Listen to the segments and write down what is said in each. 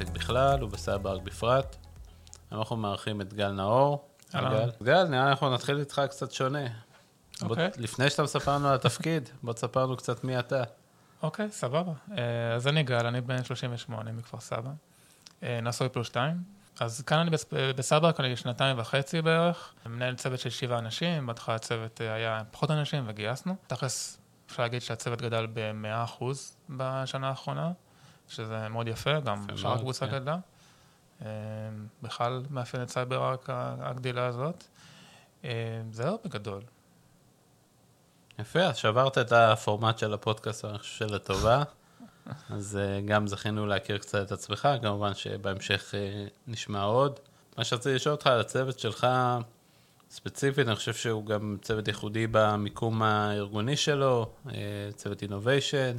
בעולם ההייטק בכלל ובסייברג בפרט. אנחנו מארחים את גל נאור. גל, גל, נראה לי אנחנו נתחיל איתך קצת שונה. בוא- אוקיי. לפני שאתה מספר לנו על התפקיד, בוא תספר לנו קצת מי אתה. אוקיי, סבבה. אה, אז אני גל, אני בן 38 מכפר סבא. אה, נשוי פלוס שתיים. אז כאן אני בס- בסבא, אני שנתיים וחצי בערך. מנהל צוות של שבעה אנשים, בהתחלה הצוות אה, היה פחות אנשים וגייסנו. תכלס, אפשר להגיד שהצוות גדל ב-100% בשנה האחרונה, שזה מאוד יפה, גם שאר הקבוצה כן. גדלה. אה, בכלל מאפיין את סייבר רק הגדילה הזאת. אה, זהו בגדול. יפה, אז שברת את הפורמט של הפודקאסט, אני חושב שלטובה. אז אה, גם זכינו להכיר קצת את עצמך, כמובן שבהמשך נשמע עוד. מה שרציתי לשאול אותך על הצוות שלך, ספציפית, אני חושב שהוא גם צוות ייחודי במיקום הארגוני שלו, צוות innovation.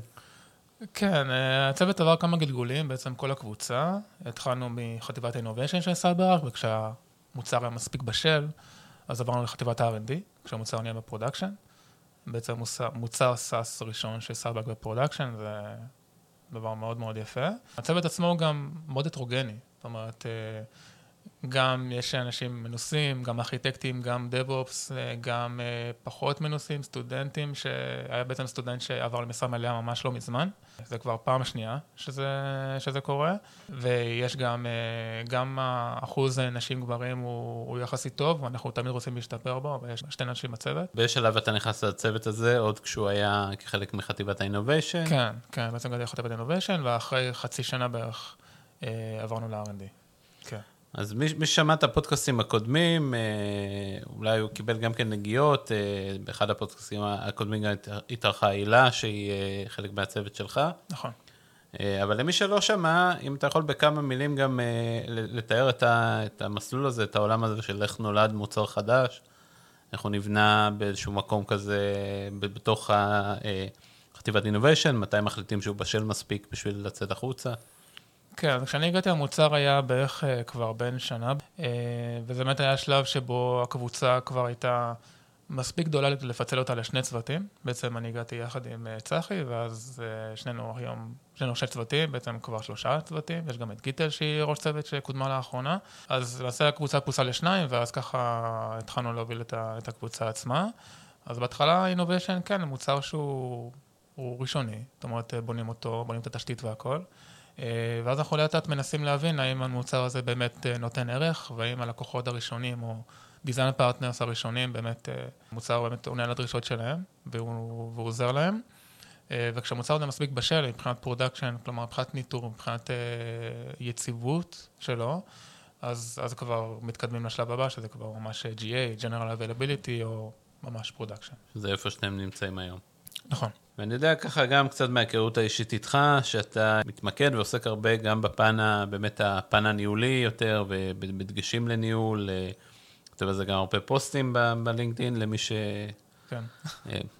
כן, אה, הצוות עבר כמה גלגולים, בעצם כל הקבוצה. התחלנו מחטיבת ה-Innovation של CyberArk, וכשהמוצר היה מספיק בשל, אז עברנו לחטיבת ה-R&D, כשהמוצר נהיה ב production. בעצם מוצר, מוצר SaaS ראשון של CyberArk ב production, זה דבר מאוד מאוד יפה. הצוות עצמו גם מאוד הטרוגני, זאת אומרת, אה, גם יש אנשים מנוסים, גם ארכיטקטים, גם DevOps, אה, גם אה, פחות מנוסים, סטודנטים, שהיה בעצם סטודנט שעבר למשרה מלאה ממש לא מזמן. זה כבר פעם שנייה שזה, שזה קורה, ויש גם, אה, גם האחוז נשים גברים הוא, הוא יחסית טוב, ואנחנו תמיד רוצים להשתפר בו, ויש שתי נשים בצוות. באיזה שלב אתה נכנס לצוות הזה, עוד כשהוא היה כחלק מחטיבת האינוביישן? כן, כן, בעצם גדל חטיבת אינוביישן, ואחרי חצי שנה בערך עברנו ל-R&D. כן. אז מי, מי ששמע את הפודקאסטים הקודמים, אה, אולי הוא קיבל גם כן נגיעות, אה, באחד הפודקאסטים הקודמים גם התארחה הילה, שהיא אה, חלק מהצוות שלך. נכון. אבל למי שלא שמע, אם אתה יכול בכמה מילים גם לתאר את, ה, את המסלול הזה, את העולם הזה של איך נולד מוצר חדש, איך הוא נבנה באיזשהו מקום כזה בתוך ה- חטיבת אינוביישן, מתי מחליטים שהוא בשל מספיק בשביל לצאת החוצה. כן, אז כשאני הגעתי המוצר היה בערך אה, כבר בן שנה, אה, וזה באמת היה שלב שבו הקבוצה כבר הייתה מספיק גדולה לפצל אותה לשני צוותים. בעצם אני הגעתי יחד עם אה, צחי, ואז שנינו היום, שנינו שני צוותים, בעצם כבר שלושה צוותים, יש גם את גיטל שהיא ראש צוות שקודמה לאחרונה. אז למעשה הקבוצה פוסלה לשניים, ואז ככה התחלנו להוביל את, הקבוצה עצמה. אז בהתחלה אינוביישן, כן, מוצר שהוא הוא ראשוני, זאת אומרת בונים אותו, בונים את התשתית והכל. אה, ואז אנחנו לאט לאט מנסים להבין האם המוצר הזה באמת אה, נותן ערך, והאם הלקוחות הראשונים או design partners הראשונים באמת, אה, המוצר באמת עונה על הדרישות שלהם, והוא, והוא עוזר להם. אה, וכשהמוצר הזה מספיק בשל מבחינת production, כלומר מבחינת ניטור, מבחינת אה, יציבות שלו, אז, אז כבר מתקדמים לשלב הבא, שזה כבר ממש GA, General Availability, או ממש production. שזה איפה שאתם נמצאים היום. נכון. ואני יודע ככה גם קצת מההיכרות האישית איתך, שאתה מתמקד ועוסק הרבה גם בפן, באמת הפן הניהולי יותר, ובדגשים לניהול, אה, כותב על זה גם הרבה פוסטים בלינקדאין למי כן.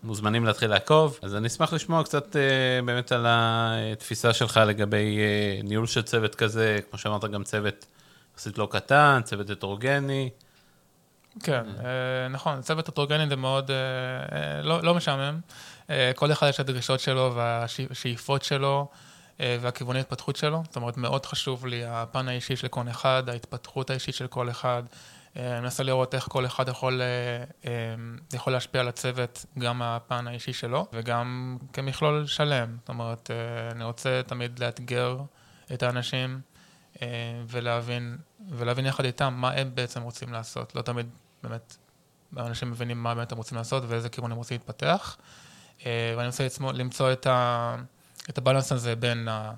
שמוזמנים להתחיל לעקוב. אז אני אשמח לשמוע קצת אה, באמת על התפיסה שלך לגבי אה, ניהול של צוות כזה, כמו שאמרת, גם צוות יחסית לא קטן, צוות הטרוגני. כן, אה, נכון, צוות הטרוגני זה מאוד אה, אה, לא לא משעמם. כל אחד יש את הדרישות שלו והשאיפות שלו והכיווני התפתחות שלו. זאת אומרת, מאוד חשוב לי הפן האישי של כל אחד, ההתפתחות האישית של כל אחד. אני מנסה לראות איך כל אחד יכול, יכול להשפיע על הצוות, גם מהפן האישי שלו, וגם כמכלול שלם. זאת אומרת, אני רוצה תמיד לאתגר את האנשים. אה, ולהבין, ולהבין יחד איתם מה הם בעצם רוצים לעשות. לא תמיד באמת אנשים מבינים מה באמת הם רוצים לעשות ואיזה כיוון הם רוצים להתפתח. אה, ואני רוצה לצמו, למצוא את, ה, את הבלנס הזה בין, ה,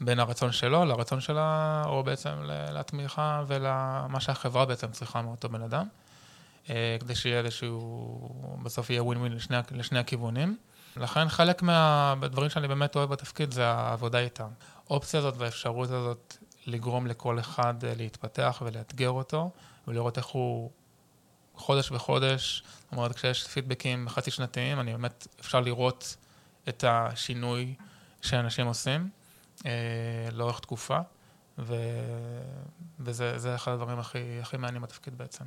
בין הרצון שלו לרצון שלה, או בעצם לתמיכה ולמה שהחברה בעצם צריכה מאותו בן אדם. אה, כדי שיהיה איזשהו, בסוף יהיה ווין ווין לשני, לשני הכיוונים. לכן חלק מהדברים שאני באמת אוהב בתפקיד זה העבודה איתם. האופציה הזאת והאפשרות הזאת לגרום לכל אחד אה, להתפתח ולאתגר אותו, ולראות איך הוא חודש בחודש, זאת אומרת, כשיש פידבקים חצי שנתיים, אני באמת, אפשר לראות את השינוי שאנשים עושים אה, לאורך תקופה, ו... וזה זה אחד הדברים הכי, הכי מעניינים בתפקיד בעצם.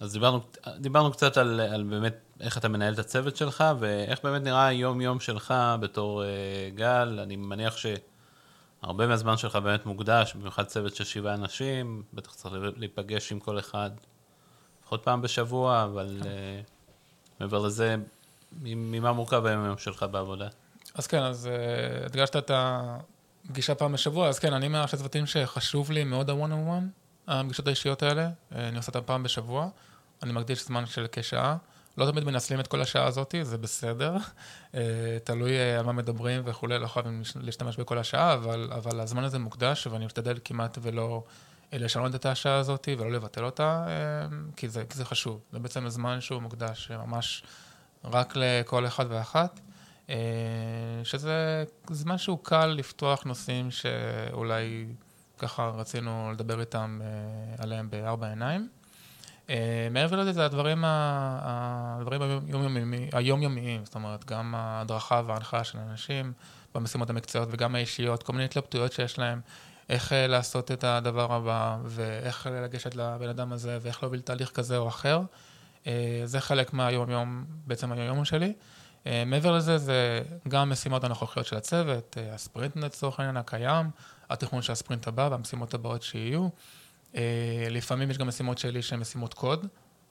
אז דיברנו, דיברנו קצת על, על באמת איך אתה מנהל את הצוות שלך, ואיך באמת נראה היום-יום שלך בתור uh, גל. אני מניח שהרבה מהזמן שלך באמת מוקדש, במיוחד צוות של שבעה אנשים, בטח צריך להיפגש עם כל אחד לפחות פעם בשבוע, אבל uh, מעבר לזה, ממה מורכב היום-יום שלך בעבודה? אז כן, אז uh, הדגשת את הפגישה פעם בשבוע, אז כן, אני מהראשי צוותים שחשוב לי מאוד ה-one on one, הפגישות האישיות האלה, אני עושה אותן פעם בשבוע, אני מקדיש זמן של כשעה. לא תמיד מנצלים את כל השעה הזאת, זה בסדר. אה, תלוי אה, על מה מדברים וכולי, לא חייבים להשתמש בכל השעה, אבל, אבל הזמן הזה מוקדש, ואני משתדל כמעט ולא אה, לשנות את השעה הזאת ולא לבטל אותה, כי זה, כי זה חשוב. זה בעצם זמן שהוא מוקדש ממש רק לכל אחד ואחת, שזה זמן שהוא קל לפתוח נושאים שאולי ככה רצינו לדבר איתם עליהם בארבע עיניים. אה, מעבר לזה, זה הדברים, הדברים היומיומיים, זאת אומרת, גם ההדרכה וההנחיה של אנשים במשימות המקצועיות וגם האישיות, כל מיני התלבטויות שיש להם, איך אה, לעשות את הדבר הבא, ואיך לגשת לבן אדם הזה, ואיך להוביל תהליך כזה או אחר. אה, זה חלק מהיום-יום, בעצם היום-יום שלי. מעבר לזה, זה גם המשימות הנוכחיות של הצוות, הספרינט לצורך העניין הקיים, התכנון של הספרינט הבא והמשימות הבאות שיהיו. אה, לפעמים יש גם משימות שלי שהן משימות קוד.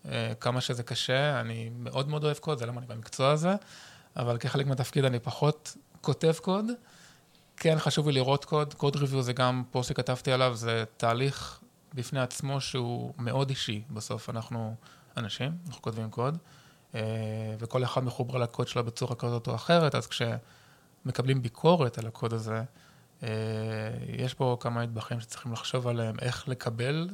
אה, כמה שזה קשה, אני מאוד מאוד אוהב קוד, זה למה אני במקצוע הזה, אבל כחלק מהתפקיד אני פחות כותב קוד. כן, חשוב לי לראות קוד. קוד ריוויו זה גם פוסט שכתבתי עליו, זה תהליך בפני עצמו שהוא מאוד אישי. בסוף אנחנו אנשים, אנחנו כותבים קוד, אה, וכל אחד מחובר לקוד שלו בצורה כזאת או אחרת, אז כשמקבלים ביקורת על הקוד הזה, יש פה כמה נדבכים שצריכים לחשוב עליהם, איך לקבל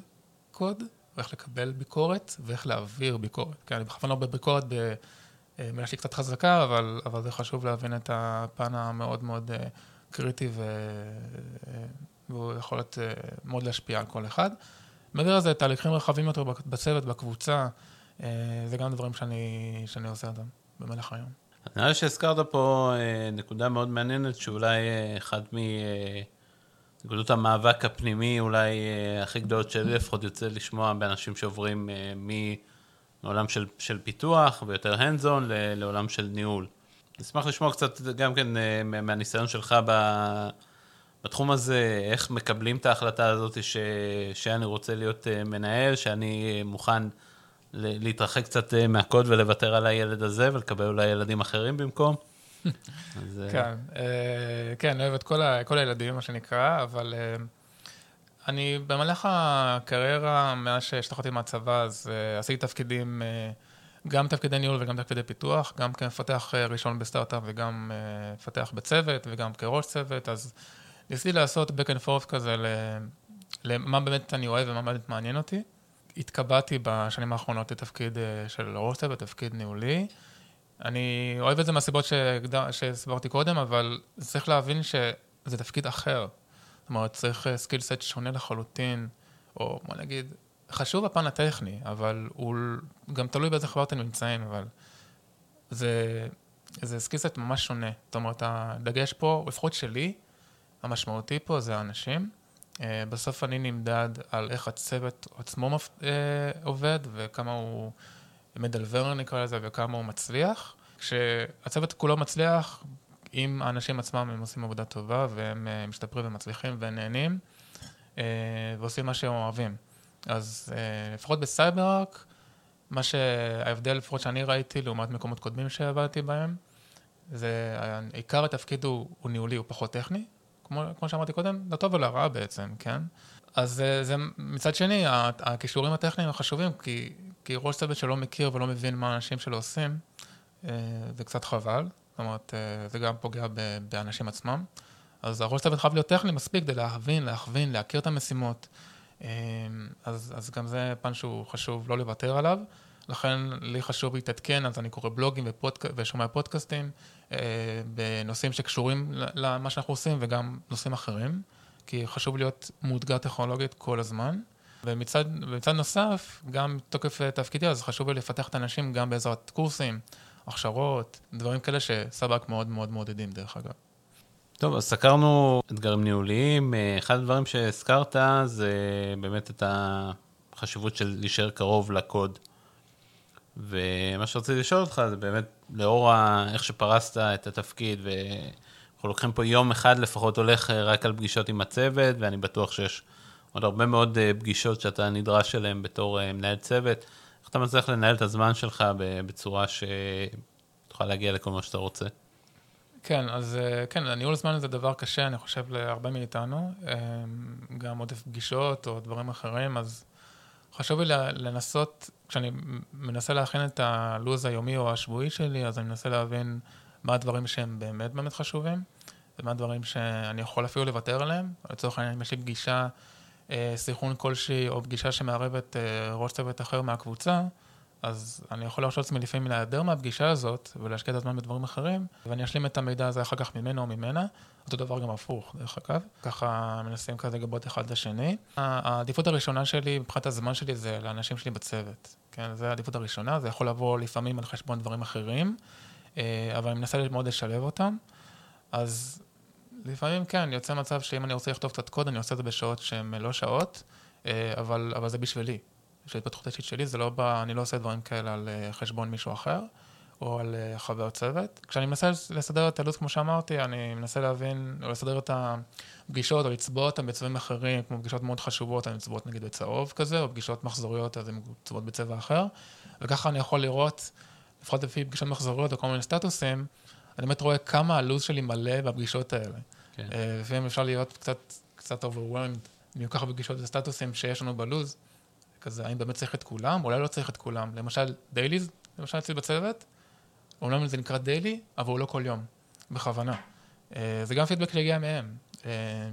קוד, ואיך לקבל ביקורת, ואיך להעביר ביקורת. כי אני בכוונה לא בביקורת במילה אה, שהיא קצת חזקה, אבל, אבל זה חשוב להבין את הפן המאוד מאוד אה, קריטי, ו... והוא יכול להיות מאוד להשפיע על כל אחד. מעבר לזה, תהליכים רחבים יותר בצוות, בקבוצה, זה גם דברים שאני, שאני עושה אותם במהלך היום. נראה לי שהזכרת פה אה, נקודה מאוד מעניינת, שאולי אה, אחד מנקודות המאבק הפנימי, אולי אה, הכי גדולות שלי לפחות יוצא לשמוע באנשים שעוברים מעולם של, של פיתוח ויותר hands on לעולם של ניהול. נשמח לשמוע קצת גם כן מהניסיון שלך בתחום הזה, איך מקבלים את ההחלטה הזאת ש, שאני רוצה להיות מנהל, שאני מוכן... להתרחק קצת אה, מהקוד ולוותר על הילד הזה ולקבל אולי ילדים אחרים במקום. אז... אה, כן, אה, כן, אוהב את כל, ה, כל הילדים, מה שנקרא, אבל אני במהלך הקריירה, מאז שהשתחררתי מהצבא, אז עשיתי תפקידים, גם תפקידי ניהול וגם תפקידי פיתוח, גם כמפתח ראשון בסטארט-אפ וגם מפתח בצוות וגם כראש צוות, אז ניסיתי לעשות back and forth כזה למה באמת אני אוהב ומה באמת מעניין אותי. התקבעתי בשנים האחרונות לתפקיד אה, של ראש צוות, בתפקיד ניהולי. אני אוהב את זה מהסיבות שהסברתי קודם, אבל צריך להבין שזה תפקיד אחר. זאת אומרת, צריך skill אה, סט שונה לחלוטין, או בוא נגיד, חשוב הפן הטכני, אבל הוא גם תלוי באיזה חברה אתם נמצאים, אבל זה, זה skill set ממש שונה. זאת אומרת, הדגש פה, לפחות שלי, המשמעותי פה זה האנשים. אה, בסוף אני נמדד על איך הצוות עצמו אה, עובד וכמה הוא מדלבר נקרא לזה וכמה הוא מצליח. כשהצוות כולו מצליח, אם האנשים עצמם הם עושים עבודה טובה והם אה, משתפרים ומצליחים ונהנים ועושים מה שהם אוהבים. אז לפחות ב CyberArk, מה שההבדל לפחות שאני ראיתי לעומת מקומות קודמים שעבדתי בהם, זה עיקר התפקיד הוא, הוא ניהולי, הוא פחות טכני, כמו, כמו שאמרתי קודם, לטוב ולרע בעצם, כן? אז זה, זה מצד שני, הכישורים הטכניים החשובים, כי, כי ראש צוות שלא מכיר ולא מבין מה האנשים שלו עושים, אה, זה קצת חבל. זאת אומרת, אה, זה גם פוגע באנשים עצמם. אז הראש צוות חייב להיות טכני מספיק כדי להבין, להכווין, להכיר את המשימות. אה, אז, אז גם זה פן שהוא חשוב לא לוותר עליו. לכן לי חשוב להתעדכן, אז אני קורא בלוגים ופודק... ושומע פודקאסטים אה, בנושאים שקשורים למה שאנחנו עושים וגם נושאים אחרים, כי חשוב להיות מאותגר טכנולוגית כל הזמן. ומצד, ומצד נוסף, גם תוקף תפקידי, אז חשוב לי לפתח את האנשים גם בעזרת קורסים, הכשרות, דברים כאלה שסבק מאוד מאוד מעודדים דרך אגב. טוב, אז סקרנו אתגרים ניהוליים. אה, אחד הדברים שהזכרת זה באמת את החשיבות של להישאר קרוב לקוד. ומה שרציתי לשאול אותך זה באמת, לאור ה... איך שפרסת את התפקיד, ואנחנו לוקחים פה יום אחד לפחות הולך רק על פגישות עם הצוות, ואני בטוח שיש עוד הרבה מאוד פגישות שאתה נדרש אליהן בתור מנהל צוות. איך אתה מצליח לנהל את הזמן שלך בצורה שתוכל להגיע לכל מה שאתה רוצה? כן, אז כן, הניהול זמן זה דבר קשה, אני חושב, להרבה מאיתנו. גם עודף פגישות או דברים אחרים, אז חשוב לי לנסות, כשאני מנסה להכין את הלו"ז היומי או השבועי שלי, אז אני מנסה להבין מה הדברים שהם באמת באמת חשובים, ומה הדברים שאני יכול אפילו לוותר עליהם. לצורך העניין, אם יש לי פגישה, סנכרון כלשהי, או פגישה שמערבת ראש צוות אחר מהקבוצה, אז אני יכול להרשות לעצמי לפעמים להיעדר מהפגישה הזאת ולהשקיע את הזמן בדברים אחרים, ואני אשלים את המידע הזה אחר כך ממנו או ממנה. אותו דבר גם הפוך, דרך אגב. ככה מנסים כזה לגבות אחד את השני. העדיפות הראשונה שלי, מבחינת הזמן שלי, זה לאנשים שלי בצוות. כן, זו העדיפות הראשונה, זה יכול לבוא לפעמים על חשבון דברים אחרים, אבל אני מנסה מאוד לשלב אותם. אז לפעמים כן, יוצא מצב שאם אני רוצה לכתוב קצת קוד, אני עושה את זה בשעות שהן לא שעות, אבל, אבל זה בשבילי. בשביל התפתחות האישית שלי, זה לא בא, אני לא עושה דברים כאלה על חשבון מישהו אחר, או על חבר צוות. כשאני מנסה לסדר את הלו"ז, כמו שאמרתי, אני מנסה להבין, או לסדר את הפגישות, או לצבוע אותן בצבעים אחרים, כמו פגישות מאוד חשובות, הן צבועות נגיד בצהוב כזה, או פגישות מחזוריות, אז הן צבועות בצבע אחר. וככה אני יכול לראות, לפחות לפי פגישות מחזוריות או כל מיני סטטוסים, אני באמת רואה כמה הלו"ז שלי מלא בפגישות האלה. כן. לפעמים אפשר להיות קצת, קצת overwhelmed מכל כך פגישות וסטטוסים שיש לנו בלו"ז. כזה, האם באמת צריך את כולם? אולי לא צריך את כולם. למשל, דייליז, למשל אצלי בצוות, אומנם זה נקרא דיילי, אבל הוא לא כל יום, בכוונה. זה גם פידבק שהגיע מהם,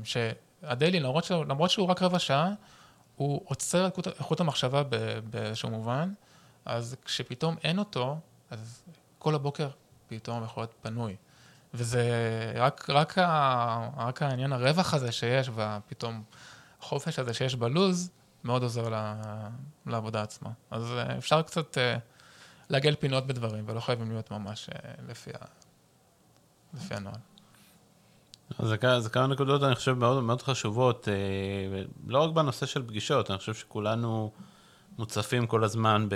שהדיילי, למרות, למרות שהוא רק רבע שעה, הוא עוצר את איכות המחשבה באיזשהו מובן, אז כשפתאום אין אותו, אז כל הבוקר פתאום יכול להיות פנוי. וזה רק, רק, רק העניין הרווח הזה שיש, ופתאום החופש הזה שיש בלוז, מאוד עוזר לעבודה עצמה. אז אפשר קצת לעגל פינות בדברים, ולא חייבים להיות ממש לפי, ה... לפי הנוהל. זה, זה כמה נקודות, אני חושב, מאוד, מאוד חשובות, לא רק בנושא של פגישות, אני חושב שכולנו מוצפים כל הזמן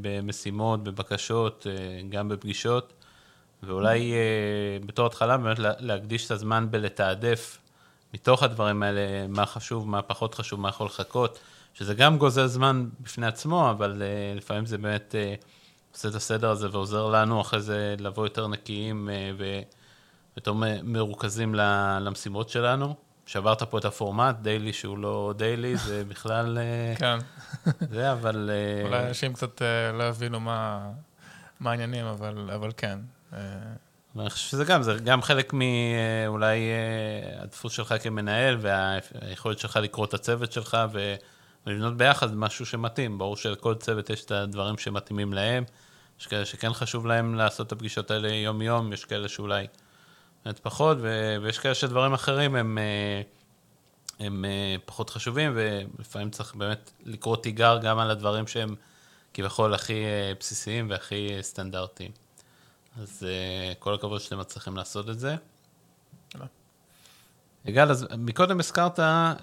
במשימות, בבקשות, גם בפגישות, ואולי בתור התחלה באמת להקדיש את הזמן בלתעדף מתוך הדברים האלה, מה חשוב, מה פחות חשוב, מה יכול לחכות. שזה גם גוזל זמן בפני עצמו, אבל uh, לפעמים זה באמת uh, עושה את הסדר הזה ועוזר לנו אחרי זה לבוא יותר נקיים uh, ויותר מרוכזים למשימות שלנו. שברת פה את הפורמט, דיילי שהוא לא דיילי, זה בכלל... כן. זה, אבל... אולי אנשים קצת לא הבינו מה, מה העניינים, אבל, אבל כן. אני חושב שזה גם, זה גם חלק מאולי הדפוס שלך כמנהל והיכולת שלך לקרוא את הצוות שלך ו... ולבנות ביחד משהו שמתאים. ברור שלכל צוות יש את הדברים שמתאימים להם. יש כאלה שכן חשוב להם לעשות את הפגישות האלה יום-יום, יש כאלה שאולי באמת פחות, ויש כאלה שדברים אחרים הם, אה, הם, אה, פחות חשובים, ולפעמים צריך באמת לקרוא תיגר גם על הדברים שהם כביכול הכי אה, בסיסיים והכי סטנדרטיים. אז כל הכבוד שאתם מצליחים לעשות את זה. יגאל, אז מקודם הזכרת, אה,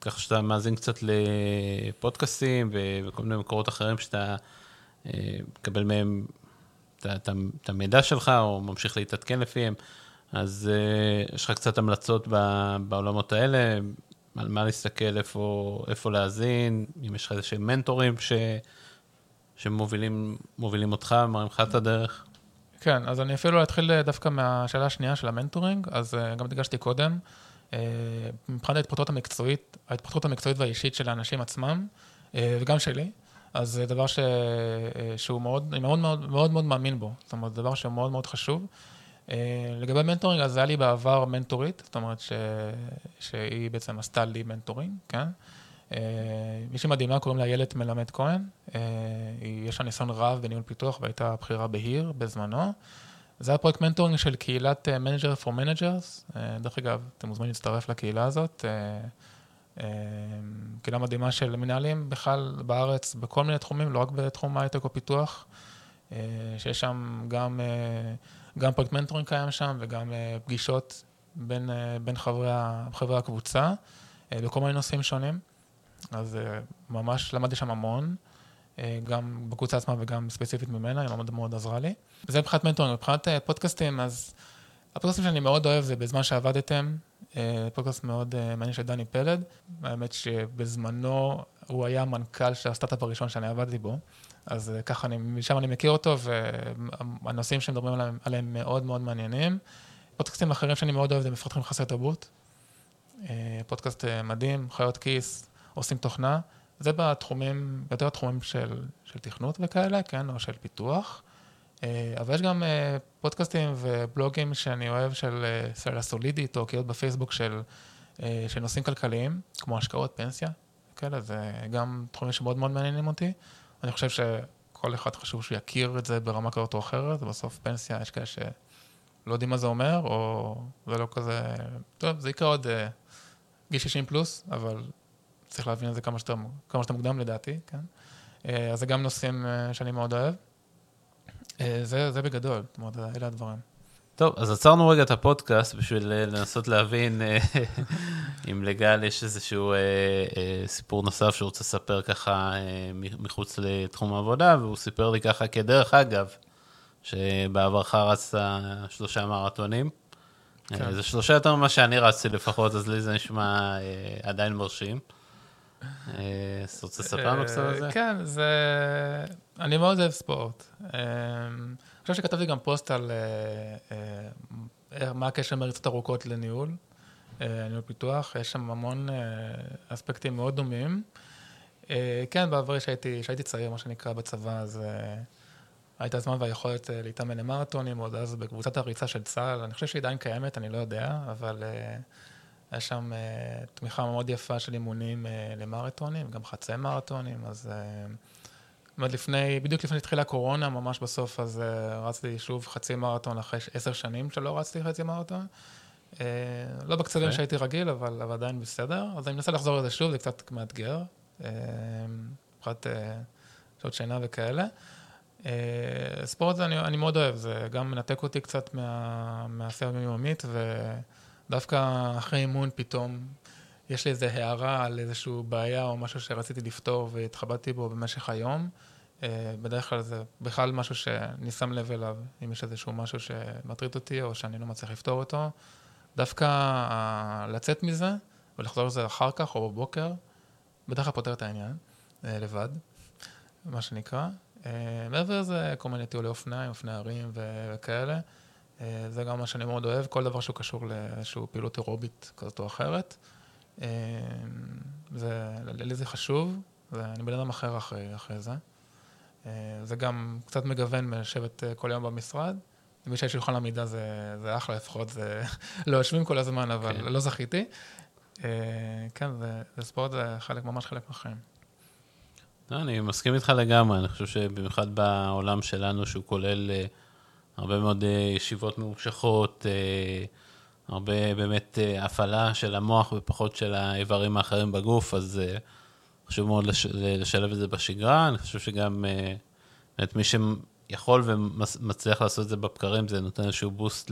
ככה שאתה מאזין קצת לפודקאסטים וכל מיני מקורות אחרים שאתה אה, מקבל מהם את המידע שלך, או ממשיך להתעדכן לפיהם, אז אה, יש לך קצת המלצות בעולמות האלה, על מה להסתכל, איפה, איפה להאזין, אם יש לך איזה שהם מנטורים ש, שמובילים אותך, מראים לך את הדרך. כן, אז אני אפילו אתחיל דווקא מהשאלה השנייה של המנטורינג, אז גם הדגשתי קודם, מבחינת ההתפתחות המקצועית, ההתפתחות המקצועית והאישית של האנשים עצמם, וגם שלי, אז זה דבר ש... שהוא מאוד, אני מאוד מאוד, מאוד מאוד מאמין בו, זאת אומרת, זה דבר שהוא מאוד מאוד חשוב. לגבי mentoring, אז היה לי בעבר מנטורית, זאת אומרת ש... שהיא בעצם עשתה לי mentoring, כן? מישהי מדהימה, קוראים לה איילת מלמד כהן. יש לה ניסיון רב בניהול פיתוח והייתה בכירה ב HERE בזמנו. זה היה פרויקט mentoring של קהילת Managers for Managers. דרך אגב, אתם מוזמנים להצטרף לקהילה הזאת. קהילה מדהימה של מנהלים בכלל בארץ, בכל מיני תחומים, לא רק בתחום הייטק או פיתוח. שיש שם גם, גם פרויקט mentoring קיים שם וגם פגישות בין, בין חברי, חברי הקבוצה בכל מיני נושאים שונים. אז ממש למדתי שם המון. גם בקבוצה עצמה וגם ספציפית ממנה, היא מאוד מאוד עזרה לי. זה מבחינת mentoring, מבחינת פודקאסטים, אז הפודקאסטים שאני מאוד אוהב זה בזמן שעבדתם, פודקאסט מאוד מעניין של דני פלד. האמת שבזמנו הוא היה המנכ"ל של הסטארט-אפ הראשון שאני עבדתי בו. אז אה, ככה, אני, משם אני מכיר אותו, והנושאים שמדברים עליהם, עליהם מאוד מאוד מעניינים. פודקאסטים אחרים שאני מאוד אוהב זה מפתחים חסרי תרבות. אה, פודקאסט אה, מדהים, חיות כיס, עושים תוכנה. זה בתחומים, יותר תחומים של, של תכנות וכאלה, כן, או של פיתוח. אבל יש גם פודקאסטים ובלוגים שאני אוהב של סלע סולידית, או קהילות בפייסבוק של, של נושאים כלכליים, כמו השקעות, פנסיה, כאלה, זה גם תחומים שמאוד מאוד מעניינים אותי. אני חושב שכל אחד חשוב שיכיר את זה ברמה כזאת או אחרת, ובסוף פנסיה, יש כאלה שלא יודעים מה זה אומר, או זה לא כזה... טוב, זה יקרה עוד גיל 60 פלוס, אבל צריך להבין את זה כמה שיותר, כמה שיותר מוקדם לדעתי, כן? Uh, אז זה גם נושאים uh, שאני מאוד אוהב. Uh, זה, זה בגדול, זאת אומרת, אלה הדברים. טוב, אז עצרנו רגע את הפודקאסט בשביל אה, לנסות להבין אה, אם לגל יש איזשהו אה, סיפור נוסף שהוא רוצה לספר ככה מחוץ לתחום העבודה, והוא סיפר לי ככה כדרך אגב, שבעברך רצת שלושה מרתונים. כן. זה שלושה יותר ממה שאני רצתי לפחות, אז לי זה נשמע עדיין מרשים. אז רוצה לספר לנו קצת על זה? כן, זה... אני מאוד אוהב ספורט. חושב שכתבתי גם פוסט על אה, אה, מה הקשר מריצות ארוכות לניהול, אה, ניהול פיתוח, יש שם המון אספקטים מאוד דומים. כן, בעברי כשהייתי צעיר, מה שנקרא, בצבא, אז הייתה הזמן והיכולת להתאמן למרתונים, עוד אז בקבוצת הריצה של צה"ל, אני חושב שהיא עדיין קיימת, אני לא יודע, אבל היה שם תמיכה מאוד יפה של אימונים למרתונים, גם חצי מרתונים, אז... זאת אומרת, לפני, בדיוק לפני שהתחילה הקורונה, ממש בסוף, אז uh, רצתי שוב חצי מרתון אחרי עשר שנים שלא רצתי חצי מרתון. Uh, לא בקצבים okay. אוקיי. שהייתי רגיל, אבל, אבל עדיין בסדר. אז אני מנסה לחזור לזה שוב, זה קצת מאתגר. מבחינת uh, uh, שעות שינה וכאלה. Uh, ספורט זה אני, אני מאוד אוהב, זה גם מנתק אותי קצת מה, מהעשייה היומיומית, ודווקא אחרי אימון פתאום יש לי איזו הערה על איזושהי בעיה או משהו שרציתי לפתור והתחבטתי בו במשך היום. אה, בדרך כלל זה בכלל משהו שאני שם לב אליו, אם יש איזשהו משהו שמטריד אותי או שאני לא מצליח לפתור אותו. דווקא לצאת מזה ולחזור לזה אחר כך או בבוקר, בדרך כלל פותר את העניין, אה, לבד, מה שנקרא. אה, מעבר לזה, כל מיני טיולי אופניים, אופני הרים וכאלה. זה גם מה שאני מאוד אוהב, כל דבר שהוא קשור לאיזושהי פעילות אירובית כזאת או אחרת. אמ, זה, לי זה חשוב, ואני בן אדם אחר אחרי, אחרי זה. אה, זה גם קצת מגוון מלשבת אה, כל יום במשרד. מי שיש שולחן עמידה זה, זה אחלה, לפחות זה לא יושבים כל הזמן, אבל כן. לא זכיתי. אה, כן, זה, זה ספורט זה חלק, ממש חלק מהחיים. לא, אני מסכים איתך לגמרי, אני חושב שבמיוחד בעולם שלנו, שהוא כולל הרבה מאוד ישיבות ממושכות, הרבה באמת אה, הפעלה של המוח ופחות של האיברים האחרים בגוף, אז חשוב מאוד לש, לשלב את זה בשגרה. אני חושב שגם באמת מי שיכול ומצליח לעשות את זה בבקרים, זה נותן איזשהו בוסט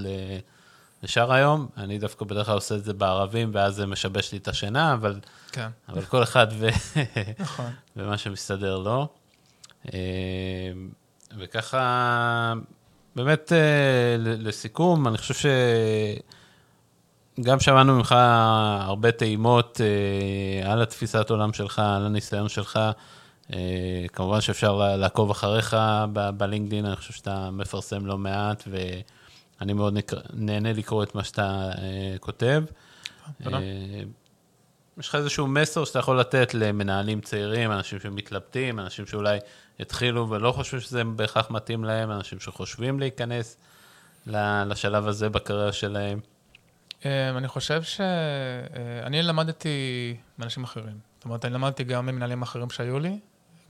לשאר היום. אני דווקא בדרך כלל עושה את זה בערבים, ואז זה משבש לי את השינה, אבל, כן. אבל כל אחד ו... נכון. ומה שמסתדר לו. וככה, באמת, לסיכום, אני חושב ש... גם שמענו ממך הרבה טעימות אה, על התפיסת עולם שלך, על הניסיון שלך. אה, כמובן שאפשר לעקוב אחריך בלינקדאין, אני חושב שאתה מפרסם לא מעט, ואני מאוד. נהנה לקרוא את מה שאתה אה, כותב. תודה. אה, יש לך איזשהו מסר שאתה יכול לתת למנהלים צעירים, אנשים שמתלבטים, אנשים שאולי התחילו ולא חושבים שזה בהכרח מתאים להם, אנשים שחושבים להיכנס לשלב הזה בקריירה שלהם. אמ, אני חושב שאני אה, למדתי מאנשים אחרים. זאת אומרת, אני למדתי גם ממנהלים אחרים שהיו לי,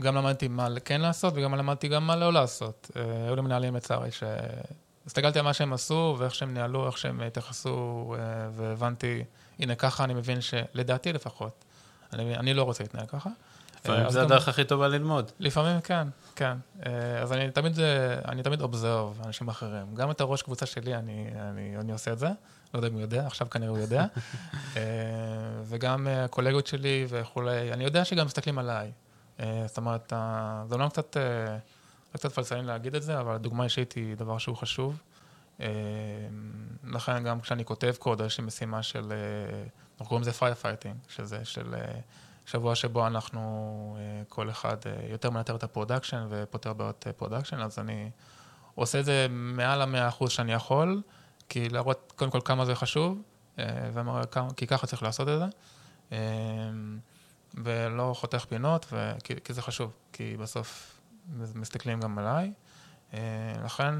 גם למדתי מה כן לעשות וגם למדתי גם מה לא לעשות. אה, היו לי מנהלים לצערי שהסתכלתי על מה שהם עשו ואיך שהם ניהלו, איך שהם התייחסו, אה, והבנתי, הנה ככה אני מבין שלדעתי לפחות, אני, אני לא רוצה להתנהל ככה. לפעמים זה הדרך הכי טובה ללמוד. לפעמים כן, כן. אז אני תמיד, אני תמיד אובזרב אנשים אחרים. גם את הראש קבוצה שלי, אני, אני, אני עושה את זה. לא יודע אם הוא יודע, עכשיו כנראה הוא יודע. אה, וגם הקולגות שלי וכולי, אני יודע שגם מסתכלים עליי. זאת אומרת, זה לא קצת, קצת פלסני להגיד את זה, אבל הדוגמה האישית היא דבר שהוא חשוב. לכן גם כשאני כותב קוד, יש לי משימה של, אנחנו קוראים לזה firefighting, שזה של שבוע שבו אנחנו, כל אחד יותר מנטר את ה production ופותר בעיות production, אז אני עושה את זה מעל המאה אחוז שאני יכול, כי להראות קודם כל כמה זה חשוב, כי ככה צריך לעשות את זה. ולא חותך פינות, כי, כי זה חשוב, כי בסוף מסתכלים גם עליי. לכן,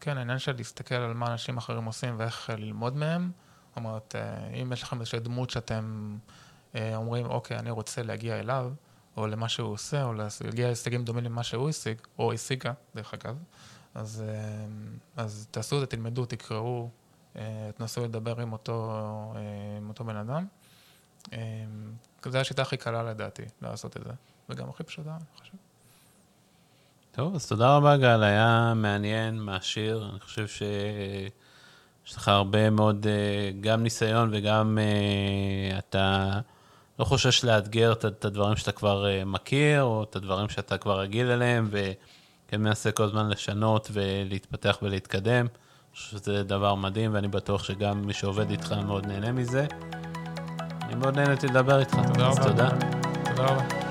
כן, העניין של להסתכל על מה אנשים אחרים עושים ואיך ללמוד מהם, זאת אומרת, אם יש לכם איזושהי דמות שאתם אומרים, אוקיי, אני רוצה להגיע אליו, או למה שהוא עושה, או להגיע להישגים דומים למה שהוא השיג, או השיגה, דרך אגב, אז, אז תעשו את זה, תלמדו, תקראו, תנסו לדבר עם אותו, עם אותו בן אדם. זו השיטה הכי קלה לדעתי, לעשות את זה, וגם הכי פשוטה, אני חושב. טוב, אז תודה רבה, גל, היה מעניין, מעשיר. אני חושב שיש לך הרבה מאוד, גם ניסיון וגם אתה לא חושש לאתגר את הדברים שאתה כבר מכיר, או את הדברים שאתה כבר רגיל אליהם, וכן מנסה כל הזמן לשנות ולהתפתח ולהתקדם. אני חושב שזה דבר מדהים, ואני בטוח שגם מי שעובד איתך מאוד נהנה מזה. אני מאוד נהניתי לדבר איתך. תודה רבה. תודה. תודה רבה.